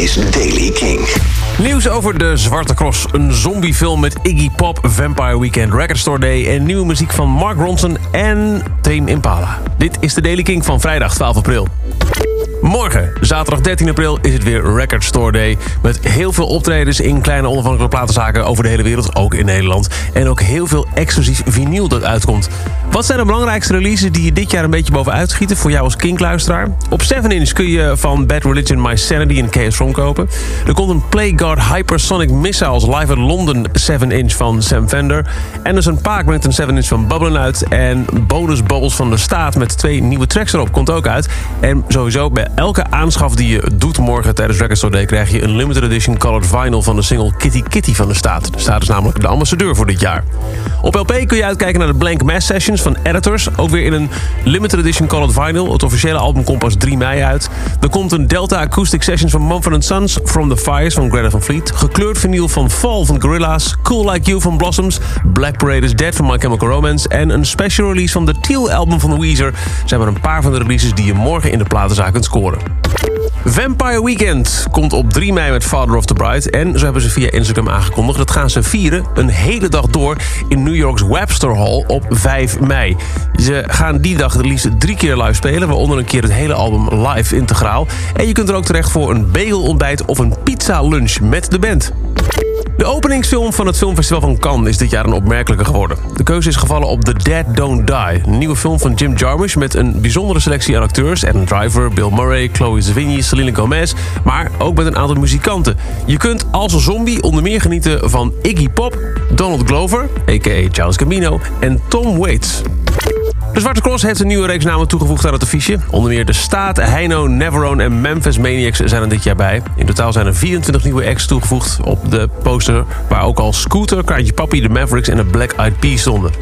is Daily King. Nieuws over de Zwarte Cross. Een zombiefilm met Iggy Pop, Vampire Weekend, Record Store Day... en nieuwe muziek van Mark Ronson en Tame Impala. Dit is de Daily King van vrijdag 12 april. Morgen, zaterdag 13 april, is het weer Record Store Day. Met heel veel optredens in kleine onafhankelijke platenzaken over de hele wereld, ook in Nederland. En ook heel veel exclusief vinyl dat uitkomt. Wat zijn de belangrijkste releases die je dit jaar een beetje bovenuit schieten voor jou als Kink-luisteraar? Op 7-inch kun je van Bad Religion My Sanity en Chaos From kopen. Er komt een Playguard Hypersonic Missiles live uit Londen 7-inch van Sam Fender. En een Paak brengt een 7-inch van Bubblen uit. En Bonus Bubbles van de Staat met twee nieuwe tracks erop komt ook uit. En sowieso bij elke aanschaf die je doet morgen tijdens Record Store Day... krijg je een limited edition colored vinyl van de single Kitty Kitty van de Staat. De Staat is namelijk de ambassadeur voor dit jaar. Op LP kun je uitkijken naar de Blank Mass Sessions van Editors. Ook weer in een limited edition colored vinyl. Het officiële album komt pas 3 mei uit. Er komt een Delta Acoustic Sessions van Mumford Sons... From the Fires van Greta van Fleet. Gekleurd vinyl van Fall van Gorillaz. Cool Like You van Blossoms. Black Parade is Dead van My Chemical Romance. En een special release van de Teal album van The Weezer... zijn maar een paar van de releases die je morgen in de platenzaak kunt scoren. Vampire Weekend komt op 3 mei met Father of the Bride. En zo hebben ze via Instagram aangekondigd. Dat gaan ze vieren een hele dag door in New York's Webster Hall op 5 mei. Ze gaan die dag het liefst drie keer live spelen. Waaronder een keer het hele album live integraal. En je kunt er ook terecht voor een bagelontbijt of een pizza lunch met de band. De openingsfilm van het filmfestival van Cannes is dit jaar een opmerkelijke geworden. De keuze is gevallen op The Dead Don't Die, een nieuwe film van Jim Jarmusch... met een bijzondere selectie aan acteurs. Adam Driver, Bill Murray, Chloe Sevigny, Selena Gomez... maar ook met een aantal muzikanten. Je kunt als een zombie onder meer genieten van Iggy Pop... Donald Glover, a.k.a. Charles Gambino en Tom Waits. De Zwarte Cross heeft een nieuwe reeks namen toegevoegd aan het affiche. Onder meer De Staat, Heino, Neverone en Memphis Maniacs zijn er dit jaar bij. In totaal zijn er 24 nieuwe acts toegevoegd op de poster... waar ook al Scooter, Kraantje Papi, de Mavericks en de Black Eyed Peas stonden.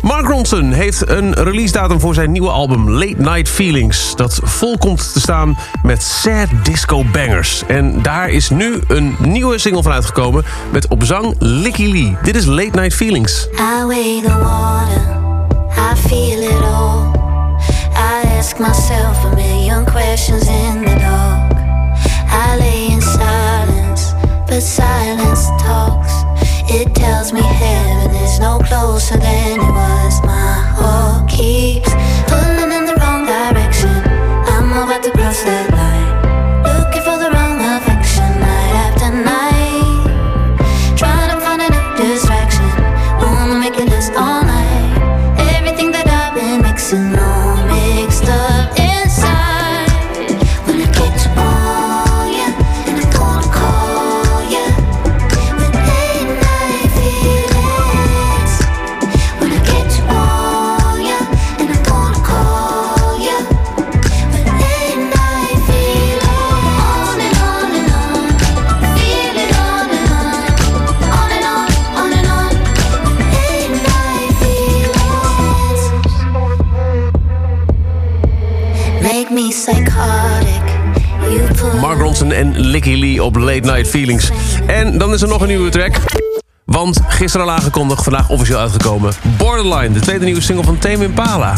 Mark Ronson heeft een release datum voor zijn nieuwe album Late Night Feelings... dat vol komt te staan met sad disco bangers. En daar is nu een nieuwe single van uitgekomen met op zang Licky Lee. Dit is Late Night Feelings. I feel it all. I ask myself a million questions in the dark. I lay in silence, but Mark Ronson en Licky Lee op Late Night Feelings. En dan is er nog een nieuwe track. Want gisteren al aangekondigd, vandaag officieel uitgekomen... Borderline, de tweede nieuwe single van Tame Impala.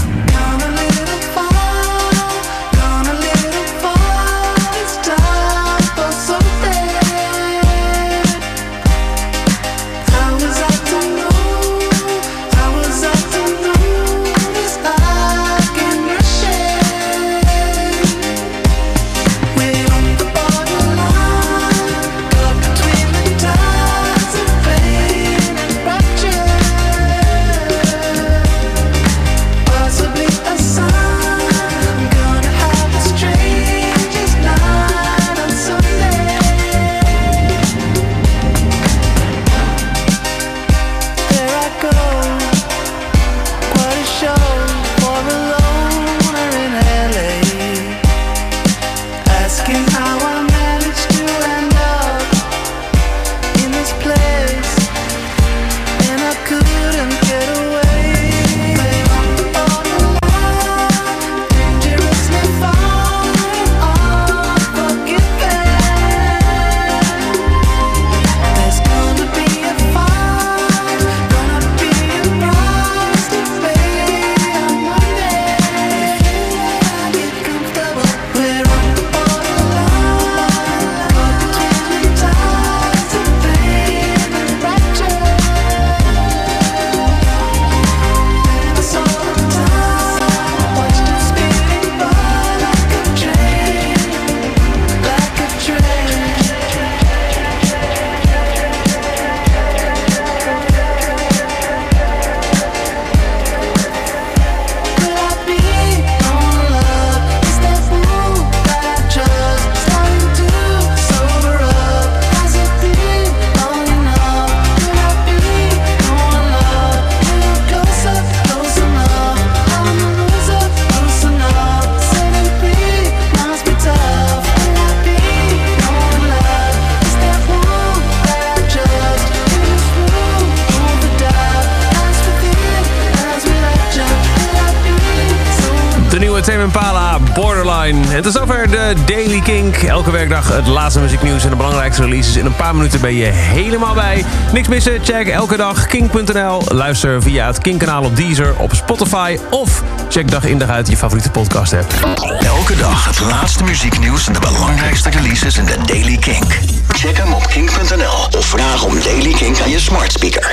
Line. En tot zover de Daily Kink. Elke werkdag het laatste muzieknieuws en de belangrijkste releases. In een paar minuten ben je helemaal bij. Niks missen? Check elke dag kink.nl. Luister via het Kink-kanaal op Deezer, op Spotify... of check dag in dag uit je favoriete podcast app. Elke dag het laatste muzieknieuws en de belangrijkste releases in de Daily Kink. Check hem op kink.nl of vraag om Daily Kink aan je smart speaker.